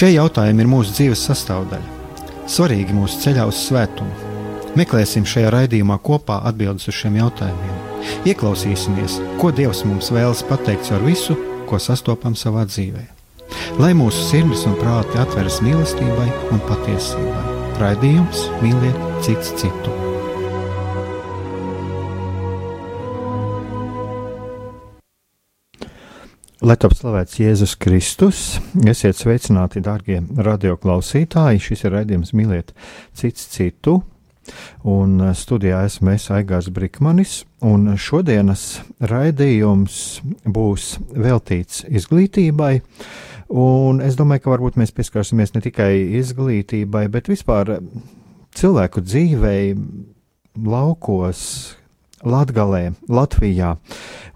Šie jautājumi ir mūsu dzīves sastāvdaļa, svarīgi mūsu ceļā uz svētumu. Meklēsim šajā raidījumā kopā atbildes uz šiem jautājumiem. Ieklausīsimies, ko Dievs mums vēlas pateikt ar visu, ko sastopam savā dzīvē. Lai mūsu sirds un prāti atveras mīlestībai un patiesībai. Raidījums mīliet cits citu. Lai top slavēts Jēzus Kristus, esiet sveicināti, darbie radioklausītāji. Šis ir raidījums Mīliet cits citu. Un eh, studijā esmu es Aigārs Brikmanis, un šodienas raidījums būs veltīts izglītībai. Un es domāju, ka varbūt mēs pieskarsimies ne tikai izglītībai, bet vispār cilvēku dzīvei, laukos, Latgalē, Latvijā.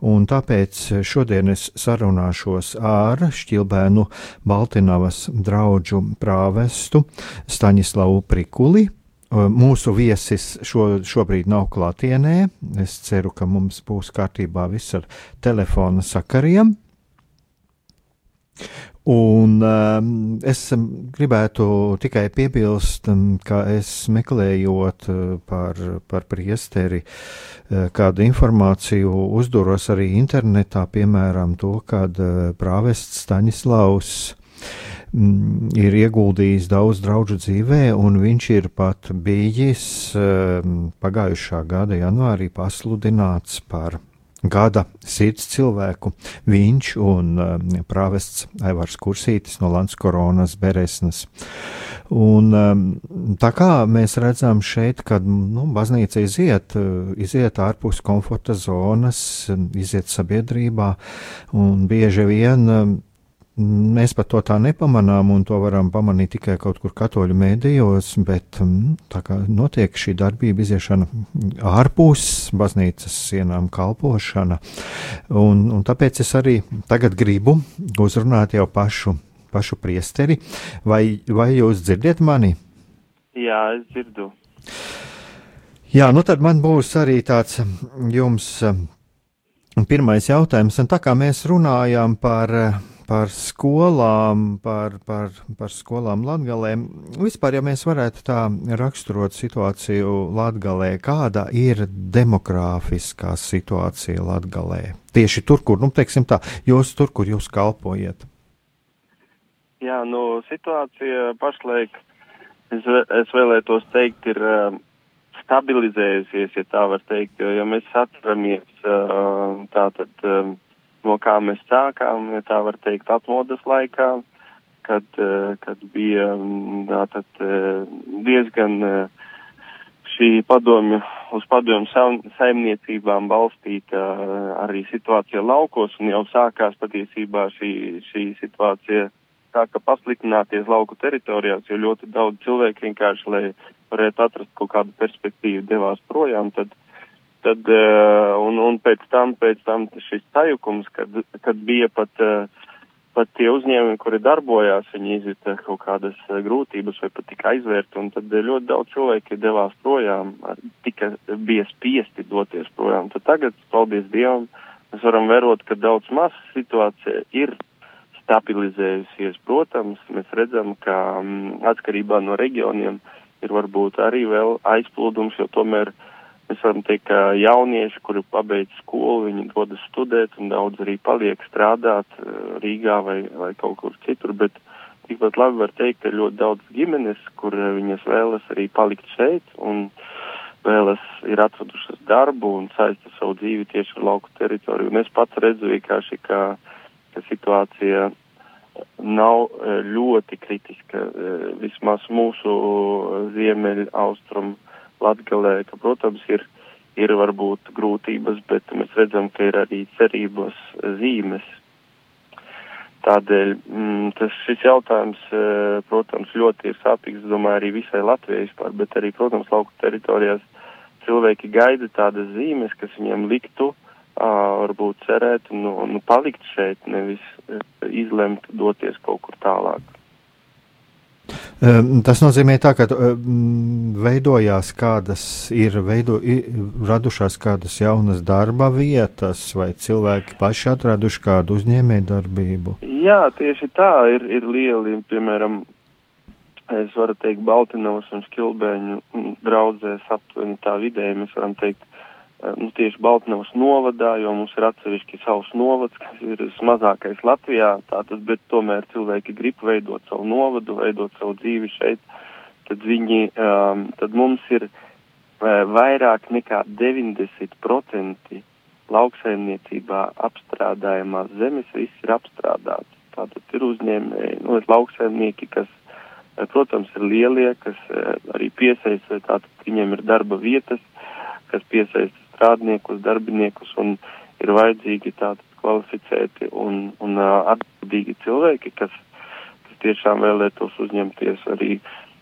Un tāpēc šodien es sarunāšos ar Šķilbēnu Baltinavas draugu prāvestu Staņislavu Prikuli. Mūsu viesis šo, šobrīd nav klātienē. Es ceru, ka mums būs kārtībā viss ar telefona sakariem. Un um, es gribētu tikai piebilst, um, ka es meklējot uh, par, par priesteri uh, kādu informāciju, uzduros arī internetā, piemēram, to, kad uh, prāvests Staņislavs mm, ir ieguldījis daudz draugu dzīvē, un viņš ir pat bijis pagājušā gada janvārī pasludināts par gada sirds cilvēku. Viņš un um, prāvests Aivars Kursītis no Lanskoronas Beresnas. Un, um, tā kā mēs redzam šeit, kad nu, baznīca iziet, uh, iziet ārpus komforta zonas, iziet sabiedrībā, un bieži vien um, Mēs pat to tā nepamanām, un to varam pamanīt tikai kaut kur katoļu mēdījos, bet mm, tā kā notiek šī darbība, iziešana ārpus baznīcas sienām, kalpošana, un, un tāpēc es arī tagad gribu uzrunāt jau pašu, pašu priesteri. Vai, vai jūs dzirdiet mani? Jā, es dzirdu. Jā, nu tad man būs arī tāds jums pirmais jautājums, un tā kā mēs runājām par par skolām, par, par, par skolām Latgalē. Vispār, ja mēs varētu tā raksturot situāciju Latgalē, kāda ir demogrāfiskā situācija Latgalē? Tieši tur, kur, nu, teiksim tā, jūs tur, kur jūs kalpojat. Jā, nu, situācija pašlaik, es, es vēlētos teikt, ir uh, stabilizējusies, ja tā var teikt, jo, ja mēs atceramies, uh, tā tad, um, no kā mēs sākām, ja tā var teikt, atmodas laikā, kad, eh, kad bija mm, tātad eh, diezgan eh, šī padomju, uz padomju saimniecībām balstīta arī situācija laukos, un jau sākās patiesībā šī, šī situācija sāka pasliktināties lauku teritorijās, jo ļoti daudz cilvēku vienkārši, lai varētu atrast kaut kādu perspektīvu, devās projām, tad tad, uh, un, un pēc tam, pēc tam šis sajukums, kad, kad bija pat, uh, pat tie uzņēmumi, kuri darbojās, viņi izjuta kaut kādas uh, grūtības vai pat tika aizvērti, un tad ļoti daudz cilvēki devās projām, tika, bija spiesti doties projām. Tad tagad, paldies Dievam, mēs varam vērot, ka daudz maz situācija ir stabilizējusies. Protams, mēs redzam, ka um, atkarībā no reģioniem ir varbūt arī vēl aizplūdums, jo tomēr varam teikt, ka jaunieši, kuri pabeidz skolu, viņi dodas studēt un daudz arī paliek strādāt eh, Rīgā vai, vai kaut kur citur, bet tikpat labi var teikt, ka ļoti daudz ģimenes, kur eh, viņas vēlas arī palikt šeit un vēlas ir atradušas darbu un saista savu dzīvi tieši ar lauku teritoriju. Un es pats redzu vienkārši, ka, ka situācija nav eh, ļoti kritiska, vismaz mūsu ziemeļa austrumu Latgalē, ka, protams, ir, ir varbūt grūtības, bet mēs redzam, ka ir arī cerības zīmes. Tādēļ mm, tas šis jautājums, protams, ļoti ir sāpīgs, domāju, arī visai Latvijai vispār, bet arī, protams, lauku teritorijās cilvēki gaida tādas zīmes, kas viņiem liktu varbūt cerēt un nu, nu, palikt šeit, nevis izlemt doties kaut kur tālāk. Tas nozīmē tā, ka veidojās kādas ir veido, radušās kādas jaunas darba vietas, vai cilvēki paši atraduši kādu uzņēmēju darbību? Jā, tieši tā ir, ir lieli, piemēram, es varu teikt, Baltinovas un Škilbēņu draudzēs aptuveni tā vidēji, mēs varam teikt, nu, tieši Baltnevas novadā, jo mums ir atsevišķi savs novads, kas ir mazākais Latvijā, tātad, bet tomēr cilvēki grib veidot savu novadu, veidot savu dzīvi šeit, tad viņi, um, tad mums ir uh, vairāk nekā 90% lauksaimniecībā apstrādājumās zemes viss ir apstrādāts. Tātad ir uzņēmēji, nu, ir lauksaimnieki, kas, uh, protams, ir lielie, kas arī piesaista, tātad viņiem ir darba vietas, kas piesaista strādniekus, darbiniekus un ir vajadzīgi tātad kvalificēti un, un atbildīgi cilvēki, kas, kas tiešām vēlētos uzņemties arī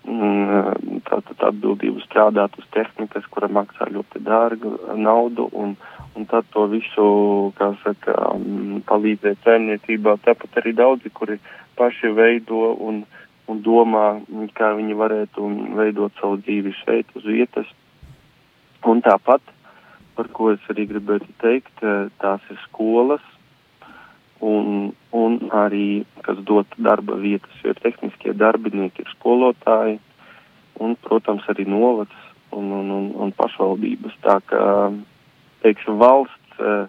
mm, tātad atbildību strādāt uz tehnikas, kura maksā ļoti dārgu naudu un, un tad to visu, kā saka, um, palīdzēt saimniecībā. Tāpat arī daudzi, kuri paši veido un, un domā, kā viņi varētu veidot savu dzīvi šeit uz vietas. Un tāpat par ko es arī gribētu teikt, eh, tās ir skolas un, un arī, kas dod darba vietas, jo tehniskie darbinieki ir skolotāji un, protams, arī novads un, un, un, un pašvaldības. Tā kā, teiksim, valsts, eh,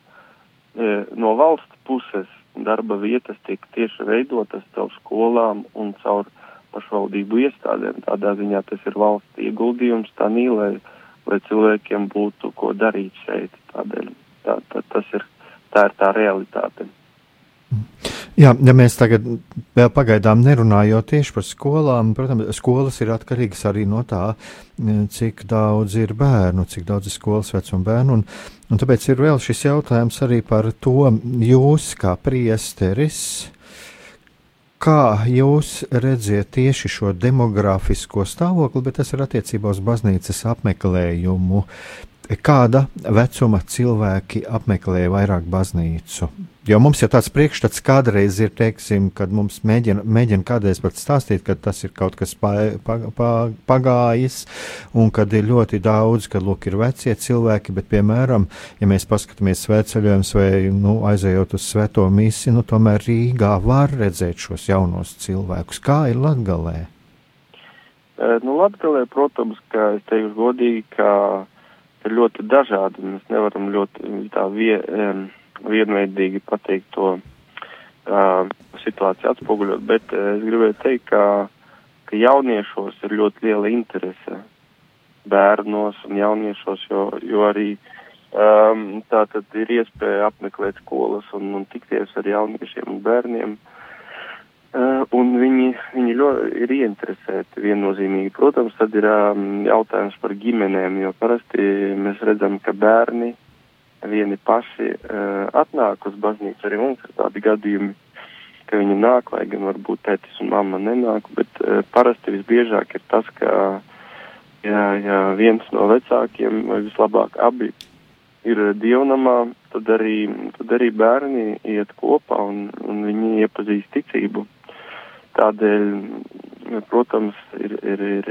eh, no valsts puses darba vietas tiek tieši veidotas caur skolām un caur pašvaldību iestādēm. Tādā ziņā tas ir valsts ieguldījums tā nīlē lai cilvēkiem būtu ko darīt šeit. Tādēļ tā, tā, tas ir, tā ir tā realitāte. Jā, ja mēs tagad vēl pagaidām nerunājot tieši par skolām, protams, skolas ir atkarīgas arī no tā, cik daudz ir bērnu, cik daudz ir skolas vecuma bērnu, un, un tāpēc ir vēl šis jautājums arī par to, jūs kā priesteris, Kā jūs redzat tieši šo demogrāfisko stāvokli, bet tas ir attiecībā uz baznīcas apmeklējumu? Kāda vecuma cilvēki apmeklē vairāk baznīcu? Jo mums jau tāds priekšstats kādreiz ir, teiksim, kad mums mēģina, mēģina kādreiz pat stāstīt, ka tas ir kaut kas pa, pa, pa, pagājis, un kad ir ļoti daudz, ka, lūk, ir vecie cilvēki, bet, piemēram, ja mēs paskatāmies svētceļojums vai, nu, aizējot uz svēto misi, nu, tomēr Rīgā var redzēt šos jaunos cilvēkus. Kā ir Latgalē? Nu, Latgalē, protams, ka es teikšu godīgi, ka ir ļoti dažādi. Mēs nevaram ļoti tā vie, um, vienveidīgi pateikt to uh, situāciju atspoguļot, bet uh, es gribēju teikt, ka, ka jauniešos ir ļoti liela interese bērnos un jauniešos, jo, jo arī um, tā tad ir iespēja apmeklēt skolas un, un tikties ar jauniešiem un bērniem. Uh, Uh, un viņi, viņi ļoti ir ieinteresēti viennozīmīgi. Protams, tad ir um, jautājums par ģimenēm, jo parasti mēs redzam, ka bērni vieni paši uh, atnāk uz baznīcu. Arī mums ir tādi gadījumi, ka viņi nāk, lai gan varbūt tētis un mamma nenāk, bet uh, parasti visbiežāk ir tas, ka ja, ja viens no vecākiem vai vislabāk abi ir dievnamā, tad arī, tad arī bērni iet kopā un, un viņi iepazīst ticību. Tādēļ, protams, ir, ir, ir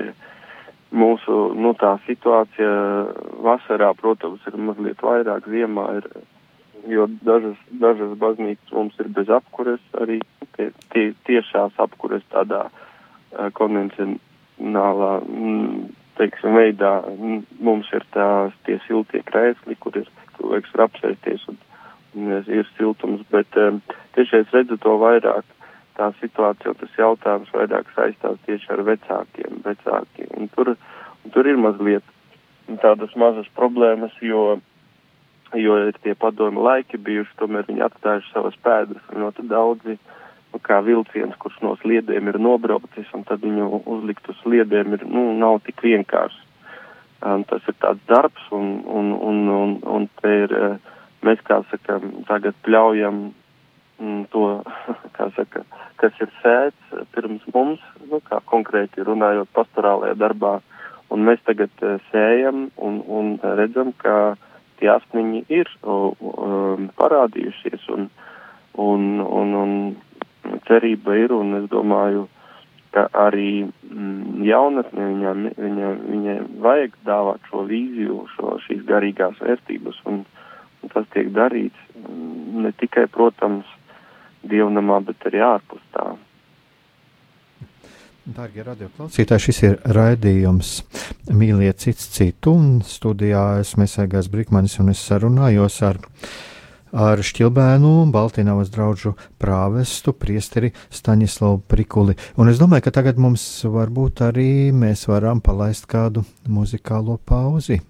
mūsu nu, tā situācija vasarā, protams, ir mazliet vairāk, ziemā ir, jo dažas, dažas baznīcas mums ir bez apkures, arī tie, tie, tiešās apkures tādā uh, konvencionālā, mm, teiksim, veidā. Mums ir tās tie siltie krēsli, kur ir cilvēks var apsēsties un, un ir siltums, bet um, tieši es redzu to vairāk tā situācija tas jautājums vairāk saistās tieši ar vecākiem. vecākiem. Un tur, un tur ir mazliet tādas mazas problēmas, jo, jo ir tie padomi laiki bijuši, tomēr viņi atstājuši savas pēdas un ļoti daudzi, nu, kā vilciens, kurš no sliedēm ir nobraucis, un tad viņu uzlikt uz sliedēm ir, nu, nav tik vienkārši. Un tas ir tāds darbs, un, un, un, un, un te ir, mēs, kā sakam, tagad pļaujam to, saka, kas ir sēts pirms mums, nu, kā konkrēti runājot pastorālajā darbā, un mēs tagad uh, sējam un, un redzam, ka tie asmiņi ir um, parādījušies, un, un, un, un cerība ir, un es domāju, ka arī mm, jaunatnē viņam, viņa, viņai vajag dāvāt šo vīziju, šo, šīs garīgās vērtības, un, un tas tiek darīts mm, ne tikai, protams, dievnamā, bet arī ārpus tā. Dārgie radioklausītāji, šis ir raidījums Mīliet cits citu, un studijā esmu Esēgās Brikmanis, un es sarunājos ar ar Šķilbēnu, Baltīnavas draugu prāvestu, priesteri Staņislavu Prikuli. Un es domāju, ka tagad mums varbūt arī mēs varam palaist kādu muzikālo pauzi.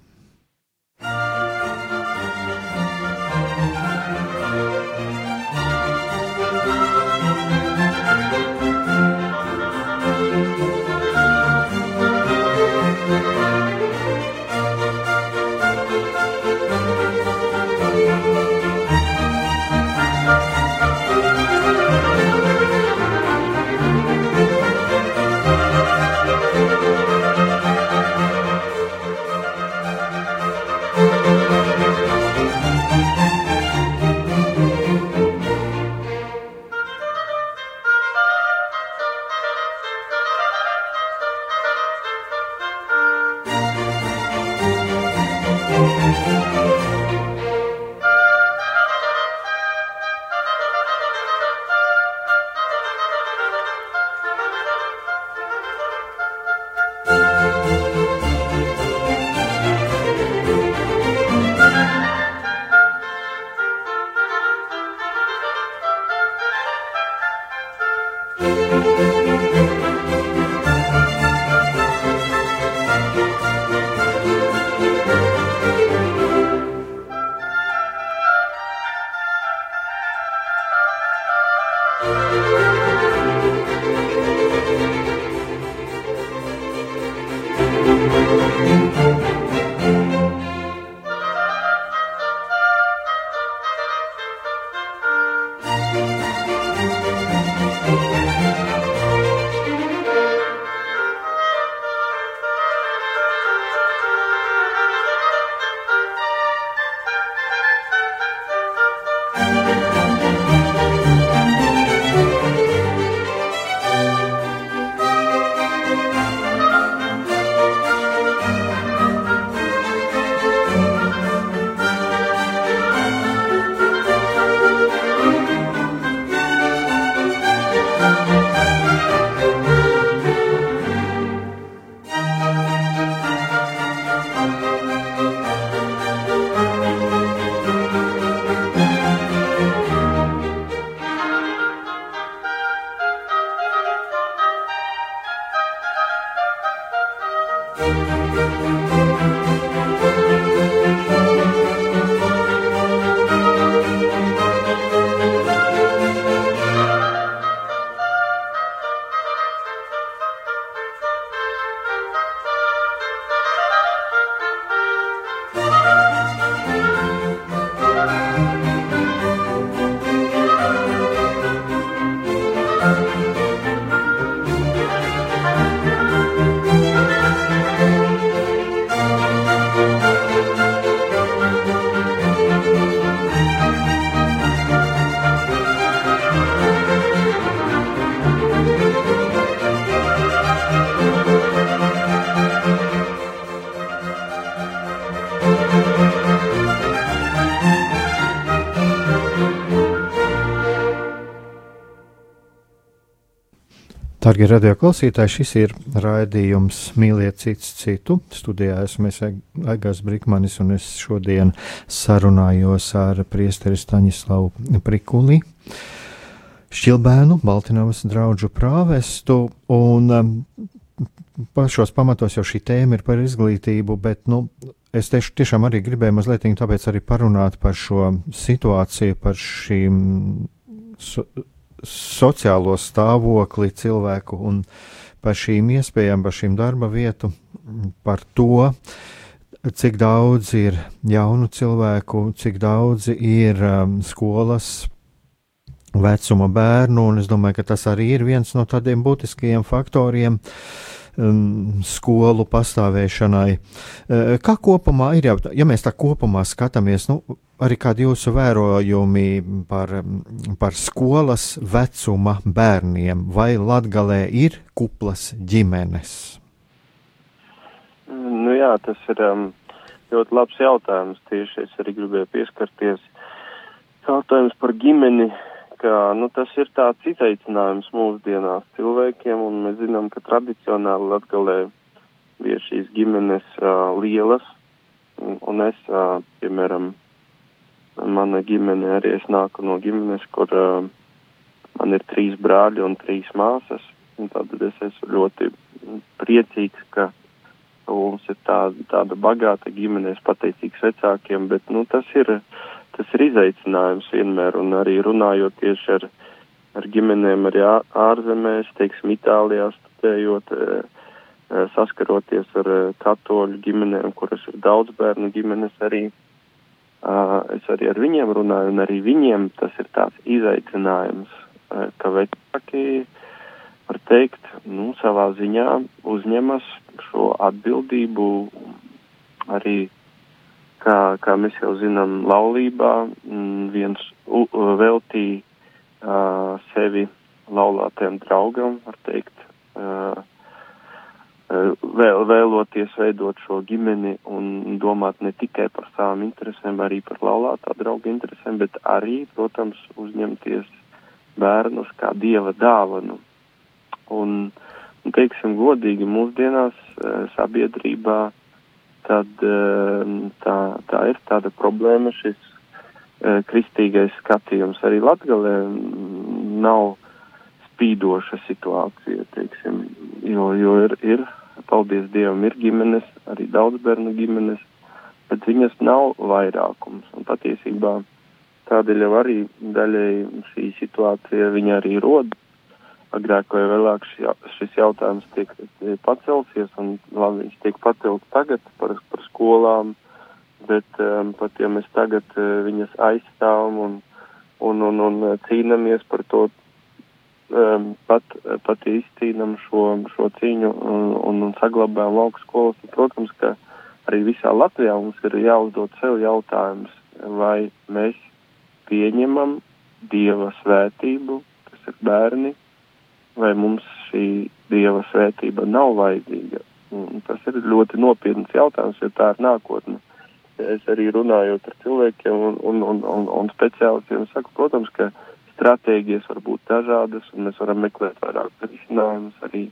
Darbie radioklausītāji, šis ir raidījums Mīliet cits citu. Studijā esmu Aigās Brikmanis un es šodien sarunājos ar priesteri Staņislavu Prikuli, Šķilbēnu, Baltinovas draugu prāvestu. Un um, pašos pamatos jau šī tēma ir par izglītību, bet nu, es tieši, tiešām arī gribēju mazliet tāpēc arī parunāt par šo situāciju, par šīm. So, sociālo stāvokli cilvēku un par šīm iespējām, par šīm darba vietu, par to, cik daudz ir jaunu cilvēku, cik daudz ir um, skolas vecuma bērnu, un es domāju, ka tas arī ir viens no tādiem būtiskajiem faktoriem um, skolu pastāvēšanai. Uh, kā kopumā ir, jau, ja mēs tā kopumā skatāmies, nu, arī kādi jūsu vērojumi par, par skolas vecuma bērniem, vai Latgalē ir kuplas ģimenes? Nu jā, tas ir um, ļoti labs jautājums. Tieši es arī gribēju pieskarties jautājums par ģimeni, ka nu, tas ir tāds izaicinājums mūsdienās cilvēkiem, un mēs zinām, ka tradicionāli Latgalē bija šīs ģimenes uh, lielas, un, un es, uh, piemēram, mana ģimene arī es nāku no ģimenes, kur uh, man ir trīs brāļi un trīs māsas, un tātad es esmu ļoti priecīgs, ka mums ir tāda, tāda bagāta ģimene, es pateicīgs vecākiem, bet, nu, tas ir, uh, tas ir izaicinājums vienmēr, un arī runājot tieši ar, ar ģimenēm arī ārzemēs, teiksim, Itālijā studējot, saskaroties ar katoļu ģimenēm, kuras ir daudz bērnu ģimenes arī. Es arī ar viņiem runāju, un arī viņiem tas ir tāds izaicinājums, ka vecāki, var teikt, nu, savā ziņā uzņemas šo atbildību arī kā, kā mēs jau zinām, laulībā mm, viens veltīja uh, sevi laulātiem draugam, var teikt, uh, vēl, vēloties veidot šo ģimeni un domāt ne tikai par savām interesēm, arī par laulātā drauga interesēm, bet arī, protams, uzņemties bērnus kā dieva dāvanu. Un, un teiksim, godīgi mūsdienās sabiedrībā tad ehm, tā, tā ir tāda problēma. Šis eh, kristīgais skatījums arī Latgalē nav spīdoša situācija, teiksim, jo, jo ir, ir, paldies Dievam, ir ģimenes, arī daudz bērnu ģimenes, bet viņas nav vairākums. Un patiesībā tādēļ jau arī daļai šī situācija viņa arī rodas agrāk vai vēlāk šis jautājums tiek pacelsies, un labi, viņš tiek pacelts tagad par, par skolām, bet um, pat ja mēs tagad uh, viņas aizstāvam un, un, un, un cīnamies par to, um, pat, pat izcīnam šo, šo cīņu un, un, un saglabājam lauku skolas, tad, protams, ka arī visā Latvijā mums ir jāuzdod sev jautājums, vai mēs pieņemam Dieva svētību, kas ir bērni, vai mums šī dieva svētība nav vajadzīga. Un tas ir ļoti nopietns jautājums, jo tā ir nākotne. Es arī runājot ar cilvēkiem un, un, un, un, un speciālistiem, saku, protams, ka stratēģijas var būt dažādas, un mēs varam meklēt vairāk risinājumus arī,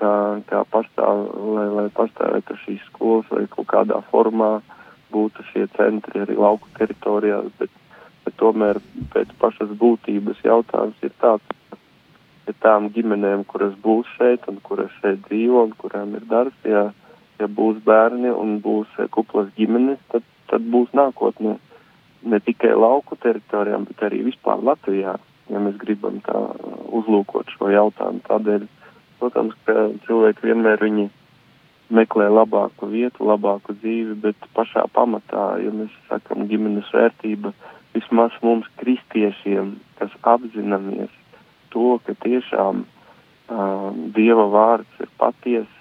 kā, kā pastāv, lai, lai pastāvētu šīs skolas vai kaut kādā formā būtu šie centri arī lauku teritorijās, bet, bet tomēr pēc pašas būtības jautājums ir tāds, ja tām ģimenēm, kuras būs šeit un kuras šeit dzīvo un kurām ir darbs, ja, ja būs bērni un būs eh, kuplas ģimenes, tad, tad būs nākotnē ne tikai lauku teritorijām, bet arī vispār Latvijā, ja mēs gribam tā uzlūkot šo jautājumu. Tādēļ, protams, ka cilvēki vienmēr viņi meklē labāku vietu, labāku dzīvi, bet pašā pamatā, ja mēs sakam ģimenes vērtība, vismaz mums kristiešiem, kas apzināmies, to, ka tiešām uh, Dieva vārds ir patiesa,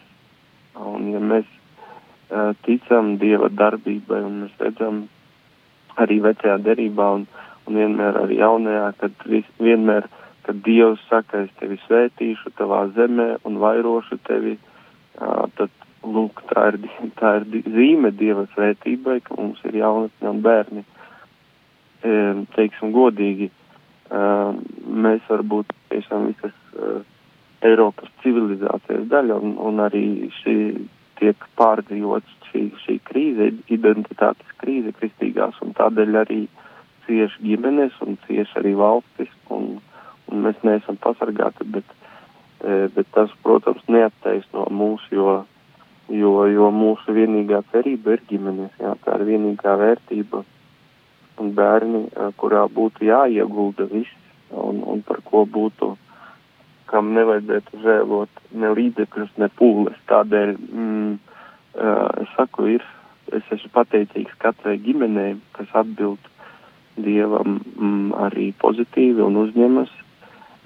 un ja mēs uh, ticam Dieva darbībai, un mēs redzam arī vecajā derībā, un, un vienmēr arī jaunajā, kad vis, vienmēr, kad Dievs saka, es tevi svētīšu tavā zemē un vairošu tevi, uh, tad, lūk, tā ir, tā ir zīme Dieva svētībai, ka mums ir jaunatni un bērni. E, teiksim godīgi, mēs varbūt tiešām visas Eiropas civilizācijas daļa un, un arī šī tiek pārdzīvots šī, šī krīze, identitātes krīze kristīgās un tādēļ arī cieši ģimenes un cieši arī valstis un, un mēs neesam pasargāti, bet, bet tas, protams, neattaisno mūsu, jo, jo, jo mūsu vienīgā cerība ir ģimenes, jā, tā ir vienīgā vērtība un bērni, kurā būtu jāiegulda viss un, un par ko būtu, kam nevajadzētu žēlot ne līdzekļus, ne pūles. Tādēļ, mm, es saku, ir, es esmu pateicīgs katrai ģimenei, kas atbild Dievam mm, arī pozitīvi un uzņemas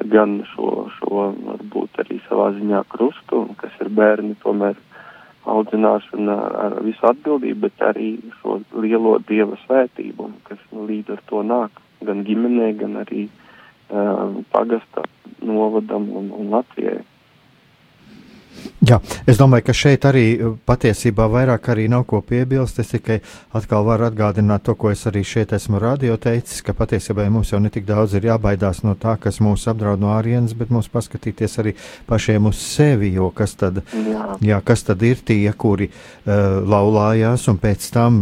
gan šo, šo varbūt arī savā ziņā krustu, kas ir bērni tomēr audzināšana ar visu atbildību, bet arī šo lielo Dieva svētību, kas līdz ar to nāk gan ģimenē, gan arī uh, pagasta novadam un, un Latvijai. Jā, es domāju, ka šeit arī uh, patiesībā vairāk arī nav ko piebilst. Es tikai atkal varu atgādināt to, ko es arī šeit esmu radio teicis, ka patiesībā mums jau netik daudz ir jābaidās no tā, kas mūs apdraud no ārienes, bet mums paskatīties arī pašiem uz sevi, jo kas tad, jā. Jā, kas tad ir tie, kuri uh, laulājās un pēc tam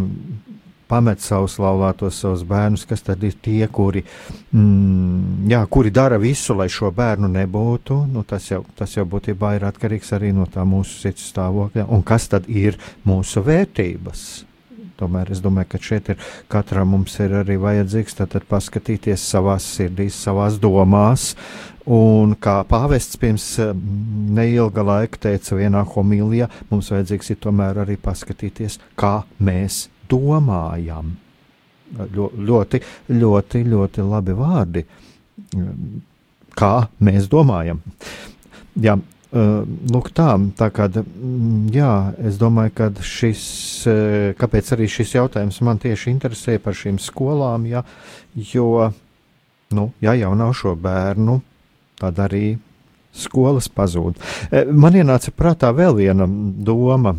pamet savus laulātos, savus bērnus, kas tad ir tie, kuri, mm, jā, kuri dara visu, lai šo bērnu nebūtu. Nu, tas, jau, tas jau būtībā ir atkarīgs arī no tā mūsu sirds stāvokļa. Un kas tad ir mūsu vērtības? Tomēr es domāju, ka šeit ir katram mums ir arī vajadzīgs paskatīties savās sirdīs, savās domās. Un kā pāvests pirms mm, neilga laika teica vienā homilijā, mums vajadzīgs ir tomēr arī paskatīties, kā mēs domājam. Ļo, ļoti, ļoti, ļoti labi vārdi. Kā mēs domājam. Jā, lūk, tā, tā kā, jā, es domāju, ka šis, kāpēc arī šis jautājums man tieši interesē par šīm skolām, jā, jo, nu, ja jau nav šo bērnu, tad arī skolas pazūd. Man ienāca prātā vēl viena doma,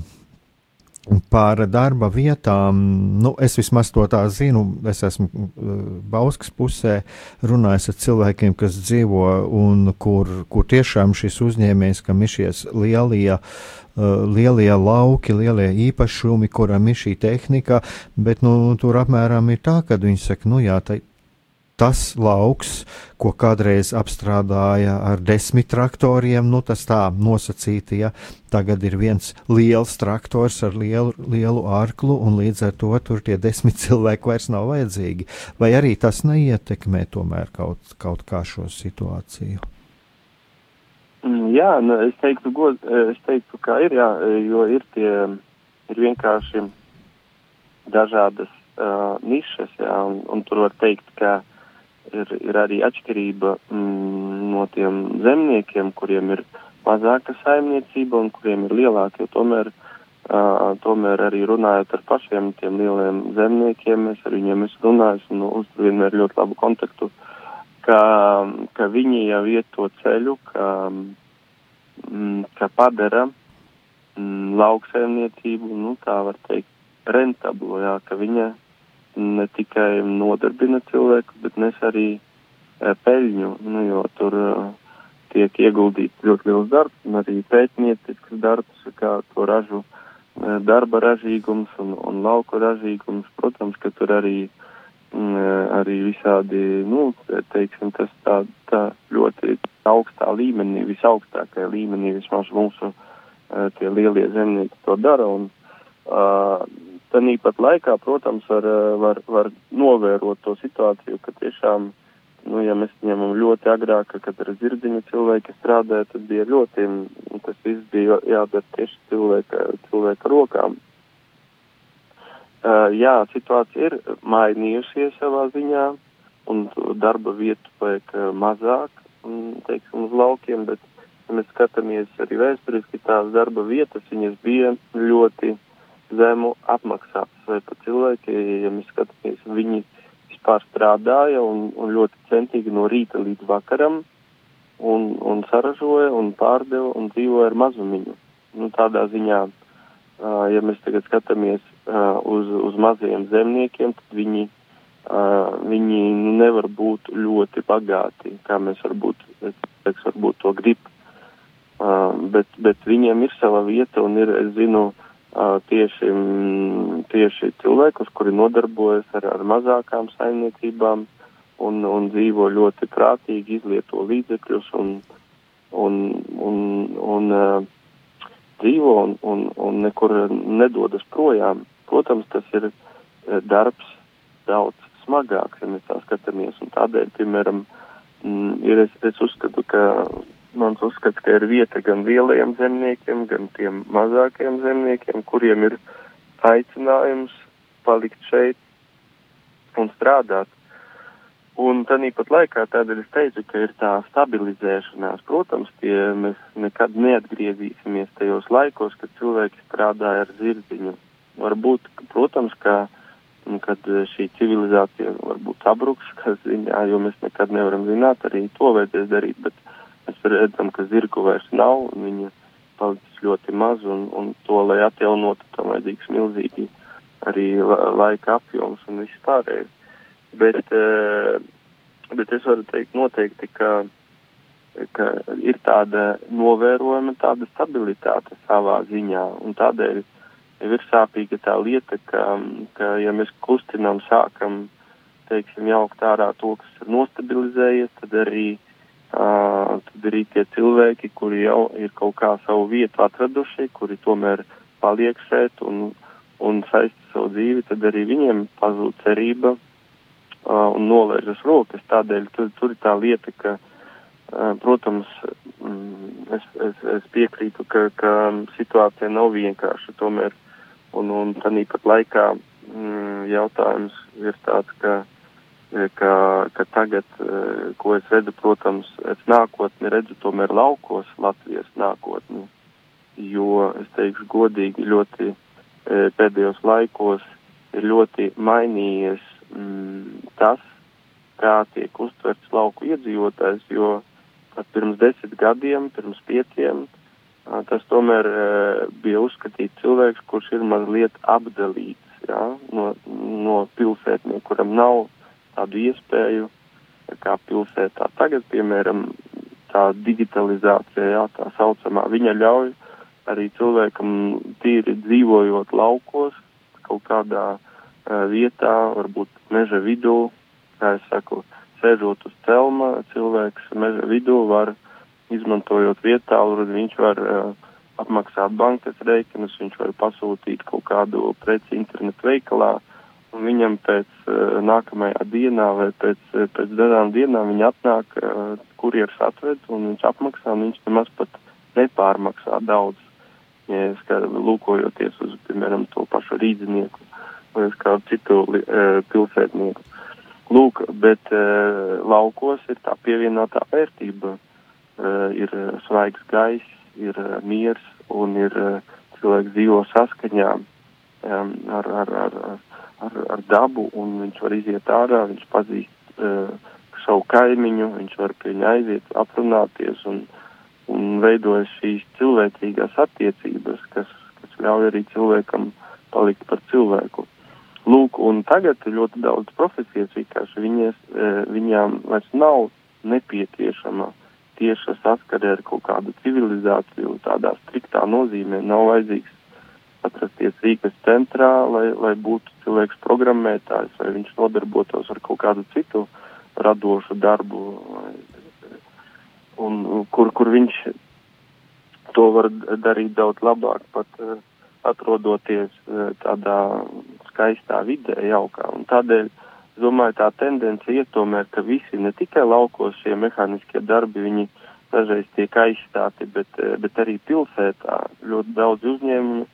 Par darba vietām, nu, es vismaz to tā zinu. Es esmu uh, Bauskas pusē runājis ar cilvēkiem, kas dzīvo un kur, kur tiešām šis uzņēmējs, kam ir šies lielie, uh, lielie lauki, lielie īpašumi, kuram ir šī tehnika, bet nu, tur apmēram ir tā, ka viņi saka, nu jā, tai, tas lauks, ko kādreiz apstrādāja ar desmit traktoriem, nu tas tā nosacīti, ja tagad ir viens liels traktors ar lielu, lielu ārklu, un līdz ar to tur tie desmit cilvēki vairs nav vajadzīgi. Vai arī tas neietekmē tomēr kaut, kaut kā šo situāciju? Mm, jā, nu, es teiktu, god, es teiktu, ka ir, jā, jo ir tie, ir vienkārši dažādas uh, nišas, jā, un, un tur var teikt, ka ir, ir arī atšķirība mm, no tiem zemniekiem, kuriem ir mazāka saimniecība un kuriem ir lielāka, jo tomēr, uh, tomēr arī runājot ar pašiem tiem lieliem zemniekiem, es ar viņiem esmu runājis un uzturu vienmēr ļoti labu kontaktu, ka, ka viņi jau iet to ceļu, ka, mm, ka padara mm, lauksaimniecību, nu tā var teikt, rentablu, jā, ka viņa ne tikai nodarbina cilvēku, bet nes arī e, peļņu, nu, jo tur e, tiek ieguldīts ļoti liels darbs un arī pētniecisks darbs, kā to ražu e, darba ražīgums un, un lauku ražīgums. Protams, ka tur arī, m, arī visādi, nu, teiksim, tas tā, tā ļoti augstā līmenī, visaugstākajā līmenī vismaz mūsu tie lielie zemnieki to dara. Un, uh, Tanīpat laikā, protams, var, eh, var, var novērot to situāciju, ka tiešām, nu, ja mēs ņemam ļoti agrāk, kad ar zirdziņu cilvēki strādāja, tad bija ļoti, tas viss bija jādara tieši cilvēka, cilvēka rokām. Uh, jā, situācija ir mainījusies savā ziņā, un darba vietu vajag eh, mazāk, un, teiksim, uz laukiem, bet, ja mēs skatāmies arī vēsturiski, tās darba vietas, viņas bija ļoti zemu apmaksātas, vai pat cilvēki, ja mēs skatāmies, viņi vispār strādāja un, un ļoti centīgi no rīta līdz vakaram un, un saražoja un pārdeva un dzīvoja ar mazumiņu. Nu, tādā ziņā, uh, ja mēs tagad skatāmies uh, uz, uz mazajiem zemniekiem, tad viņi, uh, viņi nu, nevar būt ļoti bagāti, kā mēs varbūt, es, varbūt to grib. Uh, bet, bet viņiem ir sava vieta un ir, es zinu, tieši, tieši cilvēkus, kuri nodarbojas ar, ar mazākām saimniecībām un, un dzīvo ļoti prātīgi, izlieto līdzekļus un, un, un, un uh, dzīvo un, un, un nekur nedodas projām. Protams, tas ir darbs daudz smagāks, ja mēs tā skatāmies, un tādēļ, piemēram, ir es, es uzskatu, ka mans uzskats, ka ir vieta gan lielajiem zemniekiem, gan tiem mazākiem zemniekiem, kuriem ir aicinājums palikt šeit un strādāt. Un tāpat laikā tādēļ es teicu, ka ir tā stabilizēšanās. Protams, tie mēs nekad neatgriezīsimies tajos laikos, kad cilvēki strādāja ar zirdziņu. Varbūt, protams, ka kad šī civilizācija varbūt sabruks, kas ziņā, jo mēs nekad nevaram zināt, arī to vajadzēs darīt, bet mēs redzam, ka zirgu vairs nav, viņa palicis ļoti maz, un, un to, lai atjaunotu, tam vajadzīgs milzīgi arī laika apjoms un viss pārējais. Bet, eh, bet es varu teikt noteikti, ka, ka ir tāda novērojama tāda stabilitāte savā ziņā. Un tādēļ ir sāpīga tā lieta, ka, ka ja mēs kustinām, sākam, teiksim, jaukt ārā to, kas ir nostabilizējies, tad arī, uh, tad arī tie cilvēki, kuri jau ir kaut kā savu vietu atraduši, kuri tomēr paliek šeit un, un saista savu dzīvi, tad arī viņiem pazūd cerība uh, un nolaižas rokas. Tādēļ tur, tur ir tā lieta, ka, uh, protams, mm, es, es, es piekrītu, ka, ka situācija nav vienkārša. Tomēr, un, un tāpat laikā mm, jautājums ir tāds, ka, ka, ka tagad, uh, ko es redzu, protams, es nākotni redzu tomēr laukos Latvijas nākotni. Jo es teikšu godīgi, ļoti uh, pēdējos laikos ir ļoti mainījies mm, tas, kā tiek uztverts lauku iedzīvotājs, jo pat pirms desmit gadiem, pirms pieciem, tas tomēr bija uzskatīts cilvēks, kurš ir mazliet apdalīts jā, no, no pilsētnieku, kuram nav tādu iespēju kā pilsētā. Tagad, piemēram, tā digitalizācija, jā, tā saucamā, viņa ļauj arī cilvēkam tīri dzīvojot laukos, kaut kādā uh, vietā, varbūt meža vidū, kā es saku, sēžot uz celma, cilvēks meža vidū var, izmantojot vietālu, viņš var uh, apmaksāt bankas reikinus, viņš var pasūtīt kaut kādu preci internetu veikalā, un viņam pēc uh, nākamajā dienā vai pēc, uh, pēc dažām dienām viņa atnāk, uh, kurjers atved, un viņš apmaksā, un viņš nemaz pat nepārmaksā daudz. Ja es kā lūkojoties uz, piemēram, to pašu rīdzinieku vai uz kādu citu uh, pilsētnieku. Lūk, bet uh, laukos ir tā pievienotā vērtība. Uh, ir svaigs gaiss, ir uh, miers un ir uh, cilvēks dzīvo saskaņā um, ar, ar, ar, ar, ar dabu un viņš var iziet ārā, viņš pazīst uh, savu kaimiņu, viņš var pie viņa aiziet, aprunāties un, un veidojas šīs cilvēcīgās attiecības, kas, kas ļauj arī cilvēkam palikt par cilvēku. Lūk, un tagad ļoti daudz profesijas vienkārši viņas, e, viņām vairs nav nepieciešama tieša saskare ar kaut kādu civilizāciju tādā striktā nozīmē. Nav vajadzīgs atrasties Rīgas centrā, lai, lai būtu cilvēks programmētājs, vai viņš nodarbotos ar kaut kādu citu radošu darbu, un kur, kur viņš to var darīt daudz labāk pat. Uh, atrodoties e, tādā skaistā vidē, jaukā. Un tādēļ, es domāju, tā tendence ir tomēr, ka visi, ne tikai laukos šie mehāniskie darbi, viņi dažreiz tiek aizstāti, bet, e, bet arī pilsētā ļoti daudz uzņēmumu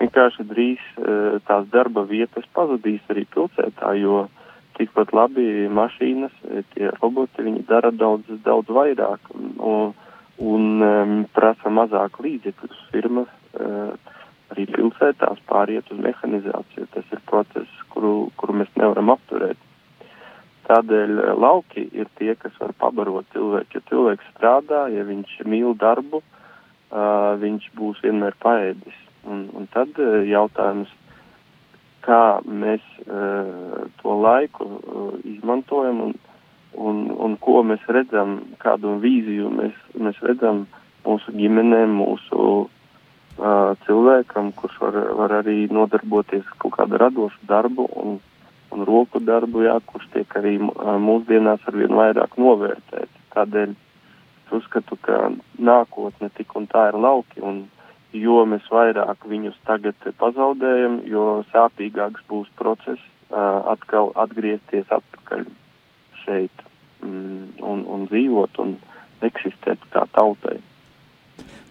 vienkārši drīz e, tās darba vietas pazudīs arī pilsētā, jo tikpat labi mašīnas, tie roboti, viņi dara daudz, daudz vairāk un, un, prasa mazāk līdzekļus firmas. Uh, arī pilsētās pāriet uz mehanizāciju. Tas ir process, kuru, kuru mēs nevaram apturēt. Tādēļ lauki ir tie, kas var pabarot cilvēku. Ja cilvēks strādā, ja viņš mīl darbu, uh, viņš būs vienmēr paēdis. Un, un tad uh, jautājums, kā mēs uh, to laiku uh, izmantojam un, un, un ko mēs redzam, kādu vīziju mēs, mēs redzam mūsu ģimenēm, mūsu uh, cilvēkam, kurš var, var arī nodarboties ar kaut kādu radošu darbu un, un roku darbu, jā, kurš tiek arī mūsdienās arvien vairāk novērtēts. Tādēļ es uzskatu, ka nākotne tik un tā ir lauki, un jo mēs vairāk viņus tagad pazaudējam, jo sāpīgāks būs process atkal atgriezties atpakaļ šeit mm, un, un dzīvot un eksistēt kā tautai.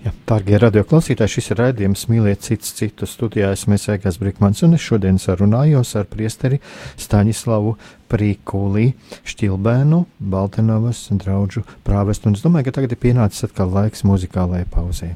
Ja, Dārgie radioklausītāji, šis ir raidījums Mīliet cits citu studijā. Es mēs Egas Brikmans un es šodien sarunājos ar priesteri Staņislavu Prīkulī, Šķilbēnu, Baltenovas draugu prāvestu. Un es domāju, ka tagad ir pienācis atkal laiks muzikālajai pauzē.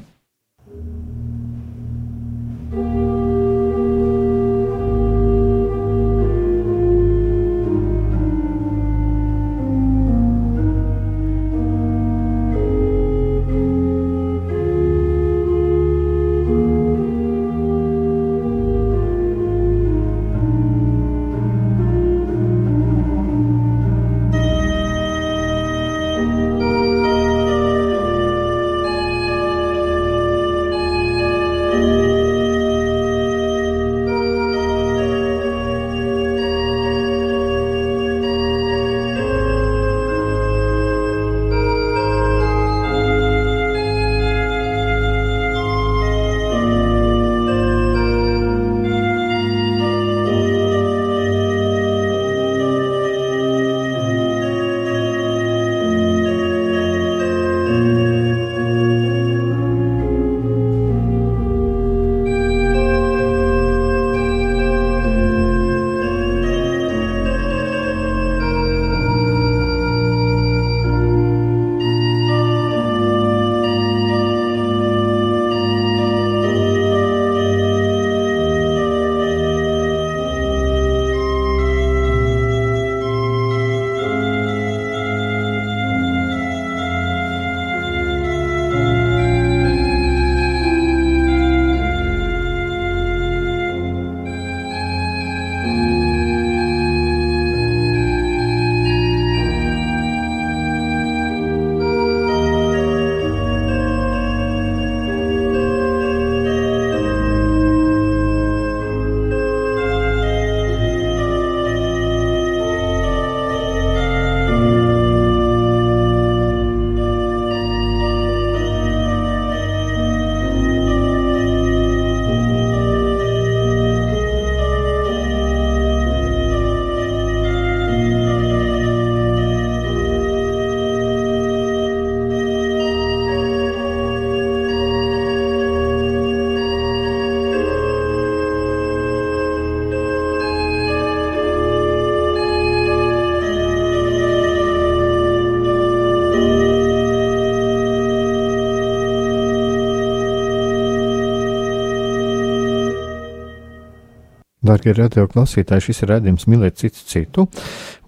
Darbie radio klausītāji, šis ir redzējums mīlēt citu citu,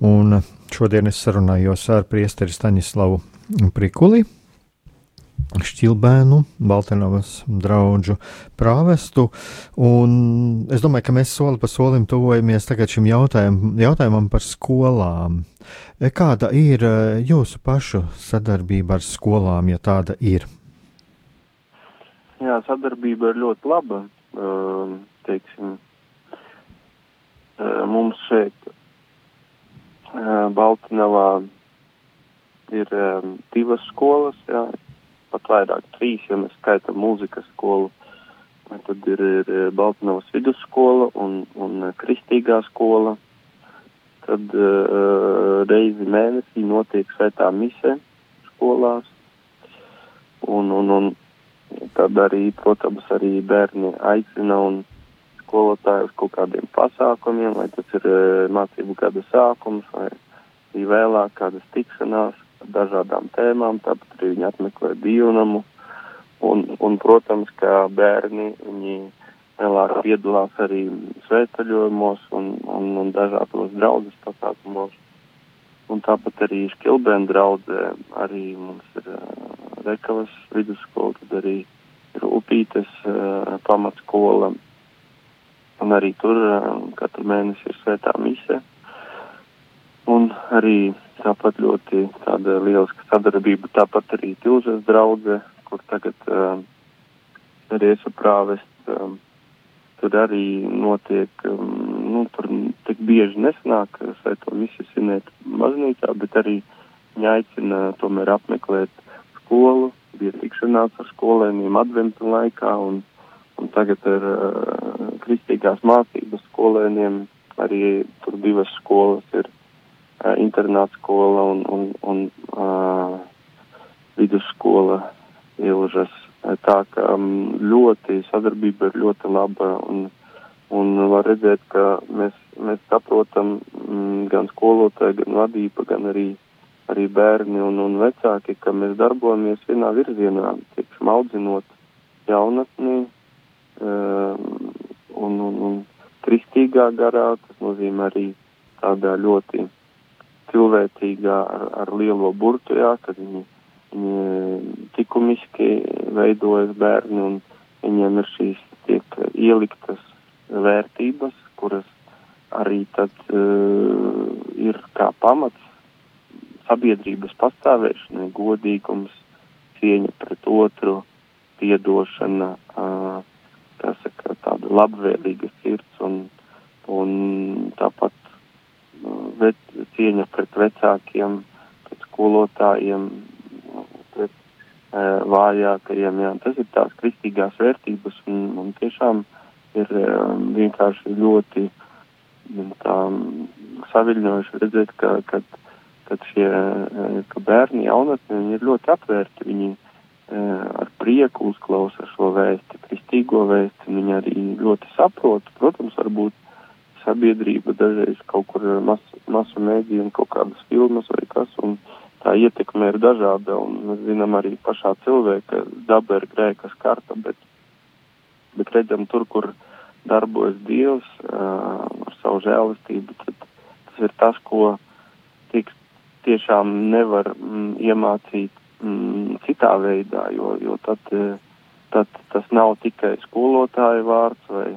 un šodien es sarunājos ar priesteri Staņislavu Prikuli, Šķilbēnu, Baltenovas draugu prāvestu, es domāju, ka mēs soli pa solim tuvojamies tagad šim jautājum, jautājumam par skolām. Kāda ir eh, jūsu pašu sadarbība ar skolām, ja tāda ir? Jā, sadarbība ir ļoti laba. Uh, teiksim, mums šeit Baltinavā ir divas skolas, jā, pat vairāk trīs, ja mēs skaitam mūzikas skolu. Tad ir, ir Baltinovas vidusskola un, un Kristīgā skola. Tad uh, reizi mēnesī notiek svētā mise skolās. Un, un, un tad arī, protams, arī bērni aicina un skolotāju uz kaut kādiem pasākumiem, vai tas ir uh, mācību gada sākums, vai arī vēlāk kādas tikšanās ar dažādām tēmām, tāpat arī viņi apmeklē dievnamu. Un, un, protams, kā bērni, viņi vēlāk piedalās arī svētceļojumos un, un, un dažādos draudzes pasākumos. Un tāpat arī Škilbēna draudzē arī mums ir uh, Rekavas vidusskola, tad arī ir Upītes uh, pamatskola, Un arī tur um, katru mēnesi ir svētā mise. Un arī tāpat ļoti tāda lieliska sadarbība, tāpat arī Tilžas draudze, kur tagad um, arī esmu prāvests. Um, tur arī notiek, um, nu, tur tik bieži nesnāk svēto misi svinēt baznīcā, bet arī viņi aicina tomēr apmeklēt skolu, bija tikšanās ar skolēniem adventu laikā un Un tagad ar uh, kristīgās mācības skolēniem arī tur divas skolas ir uh, internāta skola un, un, un uh, vidusskola Ilžas. Tā ka um, ļoti sadarbība ir ļoti laba un, un var redzēt, ka mēs, mēs saprotam mm, gan skolotāji, gan vadība, gan arī, arī bērni un, un vecāki, ka mēs darbojamies vienā virzienā, tieksim audzinot jaunatni um, un, un, un kristīgā garā, tas nozīmē arī tādā ļoti cilvēcīgā ar, ar lielo burtu, jā, kad viņi likumiski veidojas bērni un viņiem ir šīs tiek ieliktas vērtības, kuras arī tad uh, ir kā pamats sabiedrības pastāvēšanai, godīgums, cieņa pret otru, piedošana, uh, labvēlīga sirds un, un tāpat uh, vet, cieņa pret vecākiem, pret skolotājiem, vājākajiem. Jā. Tas ir tās kristīgās vērtības un, un tiešām ir vienkārši ļoti tā, saviļņojuši redzēt, ka, ka, ka šie ka bērni jaunatni ir ļoti atvērti. Viņi ar prieku uzklausa šo vēsti, kristīgo vēsti, un viņi arī ļoti saprot. Protams, varbūt sabiedrība dažreiz kaut kur mas, masu mēdī un kaut kādas filmas vai kas, un tā ietekme ir dažāda, un mēs zinām arī pašā cilvēka daba ir grēka skarta, bet, bet redzam tur, kur darbojas Dievs uh, ar savu žēlistību, tad tas ir tas, ko tik tiešām nevar mm, iemācīt mm, citā veidā, jo, jo tad, tad tas nav tikai skolotāja vārds vai,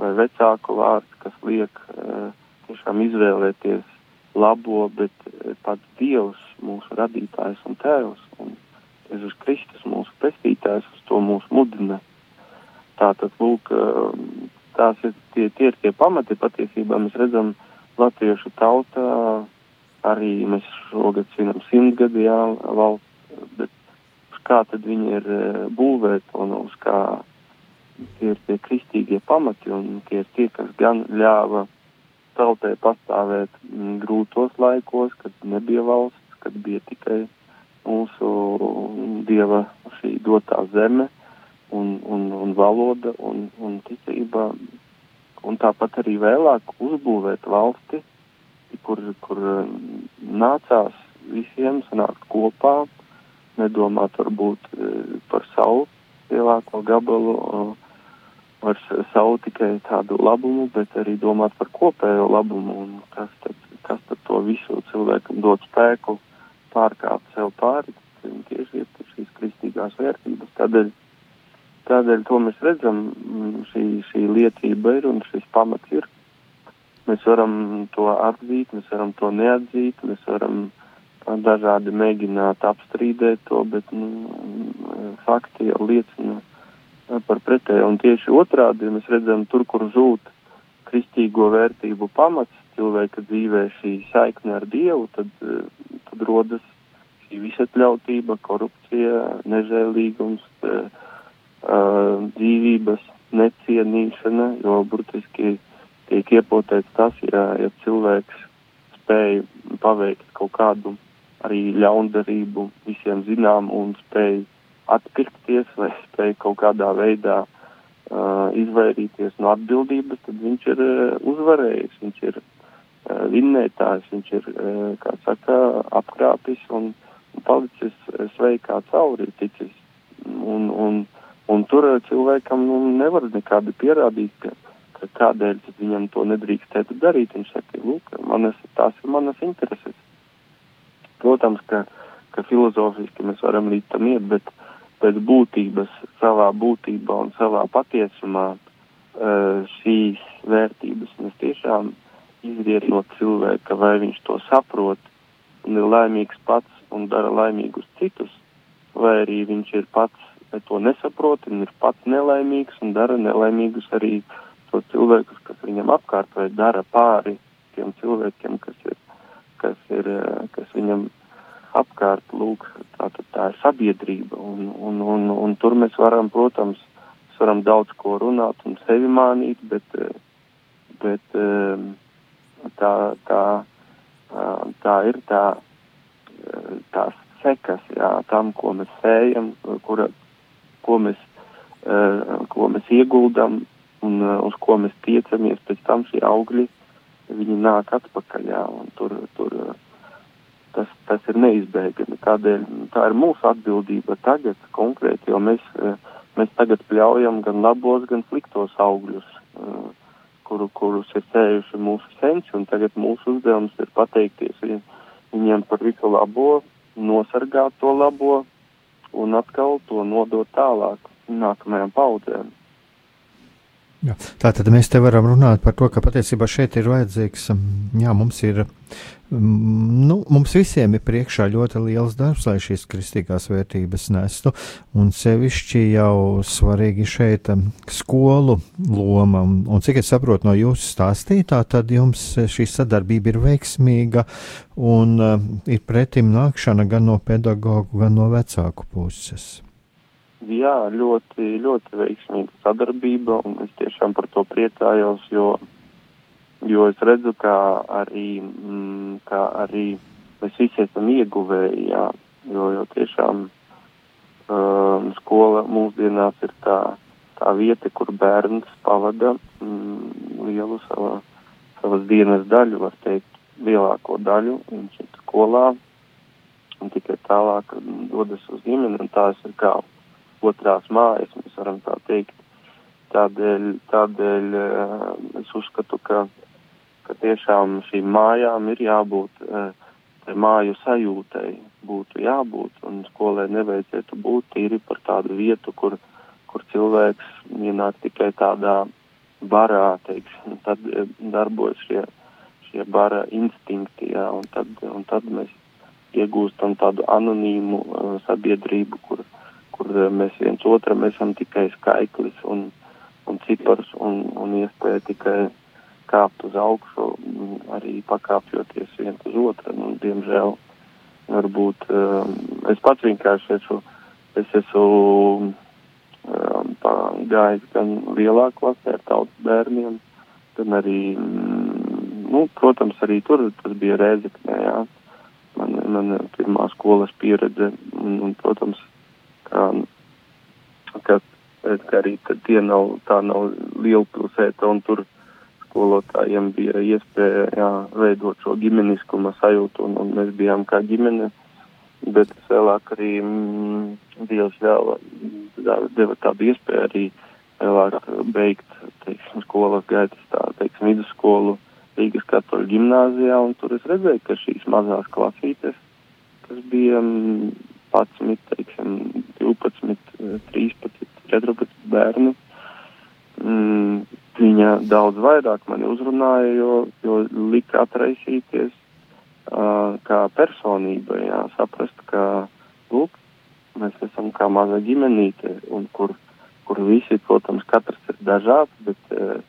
vai vecāku vārds, kas liek uh, tiešām izvēlēties labo, bet pats Dievs mūsu radītājs un tēvs, un Jēzus Kristus, mūsu pestītājs, uz to mūs mudina. Tātad, lūk, tās ir tie, tie ir tie pamati, patiesībā mēs redzam latviešu tautā, arī mēs šogad svinam simtgadi, jā, valsts, kā tad viņi ir būvēti un uz kā tie ir tie kristīgie pamati, un tie ir tie, kas gan ļāva tautai pastāvēt grūtos laikos, kad nebija valsts, kad bija tikai mūsu dieva šī dotā zeme un, un, un valoda un, un ticība. Un tāpat arī vēlāk uzbūvēt valsti, kur, kur nācās visiem sanākt kopā, nedomāt varbūt eh, par savu lielāko gabalu, par savu tikai tādu labumu, bet arī domāt par kopējo labumu un kas tad, kas tad to visu cilvēkam dod spēku pārkāpt sev pāri, tieši ir šīs kristīgās vērtības. Tādēļ, tādēļ to mēs redzam, šī, šī liecība ir un šis pamats ir. Mēs varam to atzīt, mēs varam to neatzīt, mēs varam dažādi mēģināt apstrīdēt to, bet nu, fakti jau liecina par pretēju. Un tieši otrādi mēs redzam tur, kur zūd kristīgo vērtību pamats cilvēka dzīvē šī saikne ar Dievu, tad tad rodas šī visatļautība, korupcija, nežēlīgums, dzīvības necienīšana, jo burtiski tiek iepotēts tas, ja, ja cilvēks spēj paveikt kaut kādu arī ļaundarību visiem zinām un spēj atpirkties vai spēj kaut kādā veidā uh, izvairīties no atbildības, tad viņš ir uh, uzvarējis, viņš ir Eh, vinnētājs, viņš ir, eh, kā saka, apkrāpis un, un palicis eh, sveikā cauri ticis. Un, un, un tur cilvēkam nu, nevar nekādi pierādīt, ka, ka kādēļ viņam to nedrīkstētu darīt. Viņš saka, lūk, manas, tās ir manas intereses. Protams, ka, ka filozofiski mēs varam līdz tam iet, bet pēc būtības, savā būtībā un savā patiesumā šīs vērtības mēs tiešām izriet no cilvēka, vai viņš to saprot un ir laimīgs pats un dara laimīgus citus, vai arī viņš ir pats to nesaprot un ir pats nelaimīgs un dara nelaimīgus arī tos cilvēkus, kas viņam apkārt vai dara pāri tiem cilvēkiem, kas ir, kas ir, kas viņam apkārt, lūk, tā, tā, ir sabiedrība. Un, un, un, un tur mēs varam, protams, mēs varam daudz ko runāt un sevi mānīt, bet, bet um, tā, tā, tā ir tā, tās sekas, jā, tam, ko mēs sējam, kura ko mēs, ko mēs ieguldam un uz ko mēs tiecamies, pēc tam šie augļi, viņi nāk atpakaļ, jā, tur, tur tas, tas ir neizbēgami. Tādēļ tā ir mūsu atbildība tagad konkrēti, jo mēs, uh, mēs tagad pļaujam gan labos, gan sliktos augļus, uh, kuru, kurus ir sējuši mūsu senči, un tagad mūsu uzdevums ir pateikties viņiem, viņiem par visu labo, nosargāt to labo un atkal to nodot tālāk nākamajām paudzēm. Jā. Tā tad mēs te varam runāt par to, ka patiesībā šeit ir vajadzīgs, um, jā, mums ir, mm, nu, mums visiem ir priekšā ļoti liels darbs, lai šīs kristīgās vērtības nestu, un sevišķi jau svarīgi šeit um, skolu loma, un cik es saprotu no jūsu stāstītā, tad jums šī sadarbība ir veiksmīga, un uh, ir pretim nākšana gan no pedagogu, gan no vecāku puses. Jā, ļoti, ļoti veiksmīga sadarbība, un es tiešām par to priecājos, jo, jo es redzu, ka arī, mm, ka arī mēs visi esam ieguvēji, jā, jo, jo tiešām um, skola mūsdienās ir tā, tā vieta, kur bērns pavada mm, lielu savā, savas dienas daļu, var teikt, lielāko daļu, viņš ir skolā, un tikai tālāk dodas uz ģimeni, un tās ir kā otrās mājas, mēs varam tā teikt. Tādēļ, tādēļ eh, es uzskatu, ka, ka tiešām šīm mājām ir jābūt, eh, tai māju sajūtai būtu jābūt, un skolai nevajadzētu būt tīri par tādu vietu, kur, kur cilvēks ienāk tikai tādā barā, teiksim, tad eh, darbojas šie, šie bara instinkti, jā, un tad, un tad mēs iegūstam tādu anonīmu uh, sabiedrību, kur, kur eh, mēs viens otram esam tikai skaitlis un, un cipars un, un iespēja tikai kāpt uz augšu, arī pakāpjoties viens uz otru. Un, diemžēl, varbūt um, es pats vienkārši esmu, es esmu um, gājis gan lielā klasē ar tautas bērniem, gan arī, mm, nu, protams, arī tur tas bija Rēzeknē, jā. Man, man pirmā skolas pieredze, un, un protams, um, ka arī tie nav, tā nav liela pilsēta un tur skolotājiem bija iespēja jā, veidot šo ģimeniskuma sajūtu un, un mēs bijām kā ģimene, bet vēlāk arī mm, Dievs vēl deva tādu iespēju arī vēlāk beigt, teiksim, skolas gaitas tā, teiksim, vidusskolu Rīgas katoļu ģimnāzijā un tur es redzēju, ka šīs mazās klasītes, kas bija mm, 11, teiksim, 12, 13, 14 bērnu. Mm, viņa daudz vairāk mani uzrunāja, jo, jo lika atraisīties uh, kā personība, jā, saprast, ka, lūk, mēs esam kā maza ģimenīte, un kur, kur visi, protams, katrs ir dažāds, bet, uh,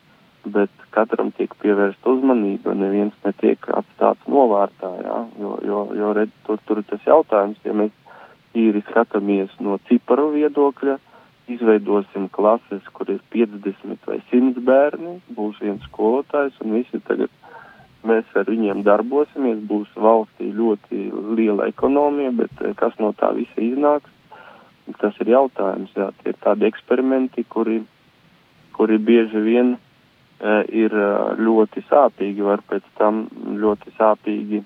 bet katram tiek pievērsta uzmanība, neviens netiek atstāts novārtā, jā, jo, jo, jo redz, tur, tur tas jautājums, ja mēs tīri skatāmies no ciparu viedokļa, izveidosim klases, kur ir 50 vai 100 bērni, būs viens skolotājs un visi tagad mēs ar viņiem darbosimies, būs valstī ļoti liela ekonomija, bet eh, kas no tā visa iznāks, tas ir jautājums, jā, tie ir tādi eksperimenti, kuri, kuri bieži vien e, ir eh, ļoti sāpīgi, var pēc tam ļoti sāpīgi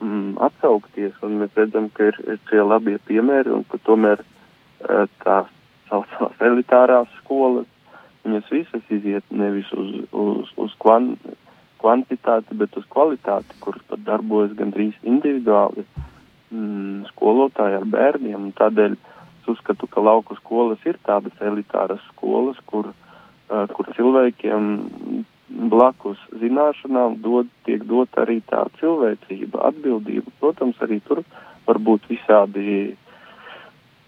mm, atsaukties, un mēs redzam, ka ir, ir šie labie piemēri, un ka tomēr uh, tās saucamās elitārās skolas, viņas visas iziet nevis uz, uz, uz kvan, kvantitāti, bet uz kvalitāti, kur pat darbojas gandrīz individuāli mm, skolotāji ar bērniem, un tādēļ es uzskatu, ka lauku skolas ir tādas elitāras skolas, kur, uh, kur cilvēkiem blakus zināšanām dod, tiek dot arī tā cilvēcība, atbildība. Protams, arī tur var būt visādi,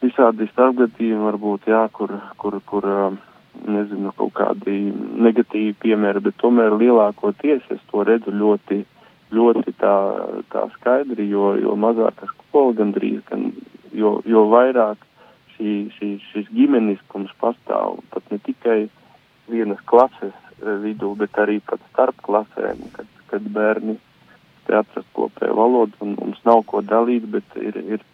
visādi starpgadījumi, varbūt, jā, kur, kur, kur, nezinu, kaut kādi negatīvi piemēri, bet tomēr lielākoties es to redzu ļoti, ļoti tā, tā skaidri, jo, jo mazāka skola gandrīz, gan, jo, jo vairāk šī, šī, šis ģimeniskums pastāv, pat ne tikai vienas klases vidū, bet arī pat starp klasēm, kad, kad bērni spēj atrast kopēju valodu un mums nav ko dalīt, bet ir, ir,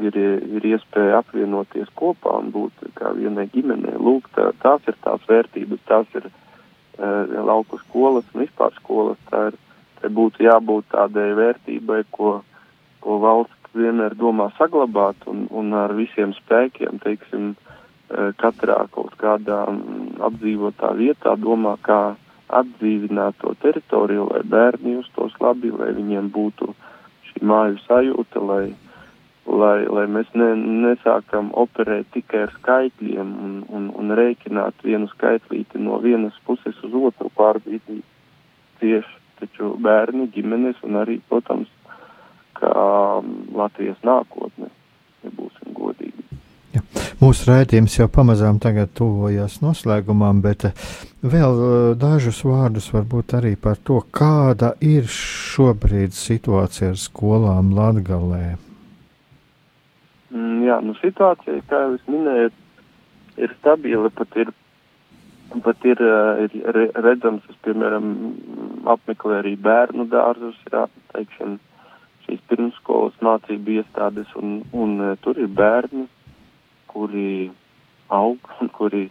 ir, ir iespēja apvienoties kopā un būt kā vienai ģimenei. Lūk, tā, tās ir tās vērtības, tās ir uh, lauku skolas un vispār skolas. Tā ir, tā būtu jābūt tādai vērtībai, ko, ko valsts vienmēr domā saglabāt un, un ar visiem spēkiem, teiksim, uh, katrā kaut kādā apdzīvotā vietā domā, kā atdzīvināt to teritoriju, lai bērni justos labi, lai viņiem būtu šī māju sajūta, lai, lai, lai mēs ne, nesākam operēt tikai ar skaitļiem un, un, un rēķināt vienu skaitlīti no vienas puses uz otru pārbīdīt tieši taču bērni, ģimenes un arī, protams, kā Latvijas nākotne, ja būsim godīgi. Ja. Mūsu raidījums jau pamazām tuvojas noslēgumam, bet vēl dažus vārdus varbūt arī par to, kāda ir šobrīd situācija ar skolām Latgalē. Mm, jā, nu situācija, kā jau es minēju, ir stabila, pat ir, pat ir, ir redzams, es, piemēram, apmeklēju arī bērnu dārzus, jā, teiksim, šīs pirmskolas mācību iestādes, un, un tur ir bērni, kuri aug, un kuri,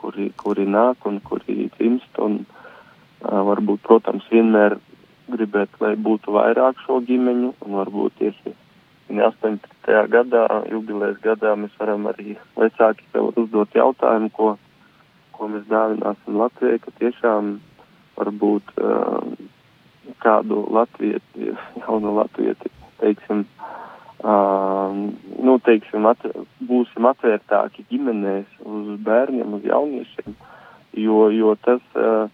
kuri, kuri nāk, un kuri dzimst, un uh, varbūt, protams, vienmēr gribēt, lai būtu vairāk šo ģimeņu, un varbūt tieši 18. gadā, jubilejas gadā, mēs varam arī vecāki sev uzdot jautājumu, ko, ko mēs dāvināsim Latvijai, ka tiešām varbūt uh, kādu latvieti, jaunu latvieti, teiksim, uh, nu, teiksim, at, būsim atvērtāki ģimenēs uz bērniem, uz jauniešiem, jo, jo tas uh,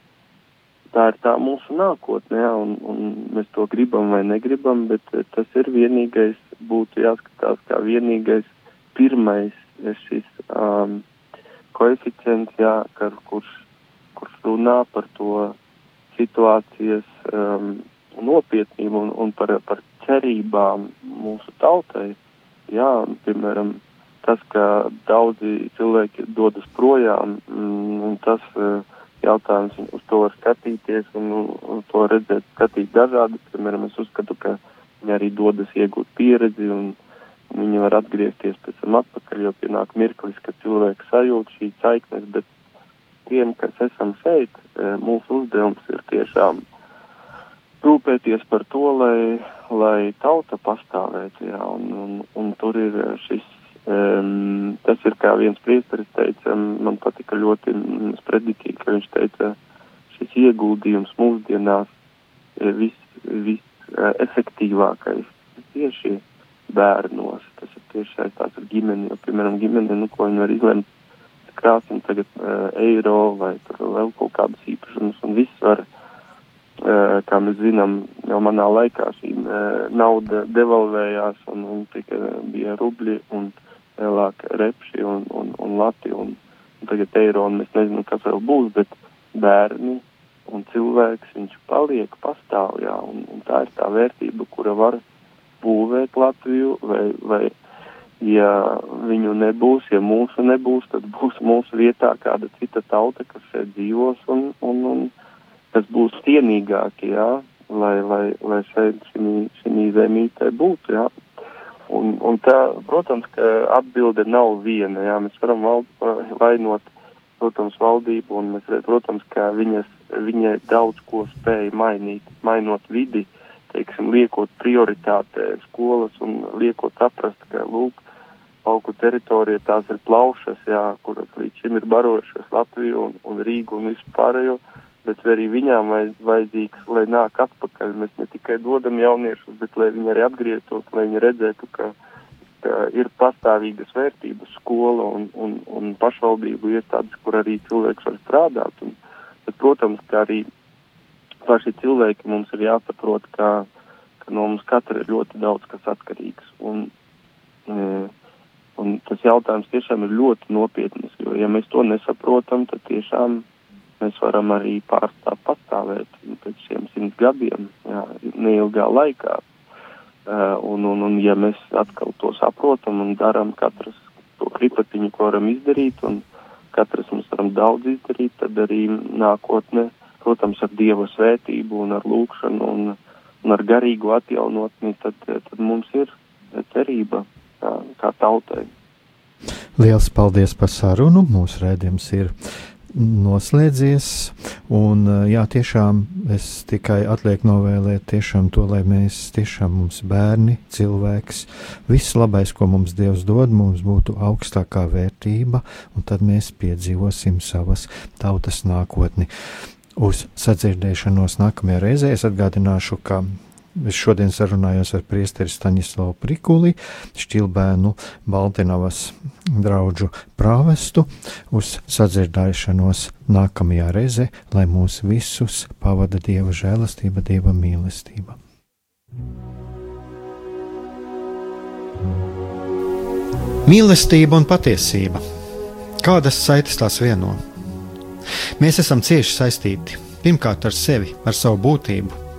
tā ir tā mūsu nākotne, jā, un, un mēs to gribam vai negribam, bet tas ir vienīgais, būtu jāskatās kā vienīgais pirmais šis um, koeficients, jā, kar, kurš, kurš runā par to situācijas um, nopietnību un, un par, par cerībām mūsu tautai. Jā, piemēram, tas, ka daudzi cilvēki dodas projām, mm, un tas uh, jautājums, uz to var skatīties un, un to redzēt, skatīt dažādi. Piemēram, es uzskatu, ka viņi arī dodas iegūt pieredzi un, viņi var atgriezties pēc tam atpakaļ, jo pienāk mirklis, ka cilvēks sajūt šīs saiknes, bet tiem, kas esam šeit, e, mūsu uzdevums ir tiešām rūpēties par to, lai, lai tauta pastāvētu, jā, un, un, un tur ir šis Um, tas ir kā viens priesteris teica, man patika ļoti spredikī, ka viņš teica, šis ieguldījums mūsdienās ir vis, vis uh, efektīvākais tieši bērnos. Tas ir tieši saistās ar ģimeni, jo, piemēram, ģimene, nu, ko viņi var izlemt, krāsim tagad uh, eiro vai tur vēl kaut kādas īpašumus, un viss var, kā mēs zinām, jau manā laikā šī uh, nauda devalvējās, un, un tika, bija rubļi, un vēlāk repši un, un, un lati un, un tagad eiro un mēs nezinām, kas vēl būs, bet bērni un cilvēks, viņš paliek pastāv, jā, un, un tā ir tā vērtība, kura var būvēt Latviju, vai, vai ja viņu nebūs, ja mūsu nebūs, tad būs mūsu vietā kāda cita tauta, kas dzīvos un, un, un kas būs cienīgāki, jā, lai, lai, lai šeit šī zemītē būtu, jā. Un, un tā, protams, ka atbilde nav viena. Jā, mēs varam vald, vainot, protams, valdību, un mēs, protams, ka viņas, viņa daudz ko spēja mainīt, mainot vidi, teiksim, liekot prioritātē skolas un liekot saprast, ka, lūk, lauku teritorija tās ir plaušas, jā, kuras līdz šim ir barojušas Latviju un, un Rīgu un vispārējo. Bet arī viņām vajadzīgs, lai nāk atpakaļ. Mēs ne tikai dodam jauniešus, bet lai viņi arī atgrieztos, lai viņi redzētu, ka, ka ir pastāvīgas vērtības skola un, un, un pašvaldību iestādes, kur arī cilvēks var strādāt. Un, bet, protams, ka arī paši cilvēki mums ir jāsaprot, ka, ka no mums katra ir ļoti daudz kas atkarīgs. Un, e, un tas jautājums tiešām ir ļoti nopietnas, jo ja mēs to nesaprotam, tad tiešām mēs varam arī pārstāv pastāvēt pēc šiem simts gadiem, jā, neilgā laikā. Uh, un, un, un, ja mēs atkal to saprotam un darām katrs to kripatiņu, ko varam izdarīt, un katrs mums varam daudz izdarīt, tad arī nākotne, protams, ar Dieva svētību un ar lūkšanu un, un ar garīgu atjaunotni, tad, tad mums ir cerība kā, kā tautai. Liels paldies par sarunu. Mūsu rēdījums ir noslēdzies. Un, jā, tiešām es tikai atlieku novēlēt tiešām to, lai mēs tiešām mums bērni, cilvēks, viss labais, ko mums Dievs dod, mums būtu augstākā vērtība, un tad mēs piedzīvosim savas tautas nākotni. Uz sadzirdēšanos nākamajā reizē es atgādināšu, ka Es šodien sarunājos ar priesteri Staņislavu Prikuli, Šķilbēnu Baltinovas draugu prāvestu uz sadzirdēšanos nākamajā reizē, lai mūs visus pavada Dieva žēlastība, Dieva mīlestība. Mīlestība un patiesība. Kādas saites tās vieno? Mēs esam cieši saistīti pirmkārt ar sevi, ar savu būtību,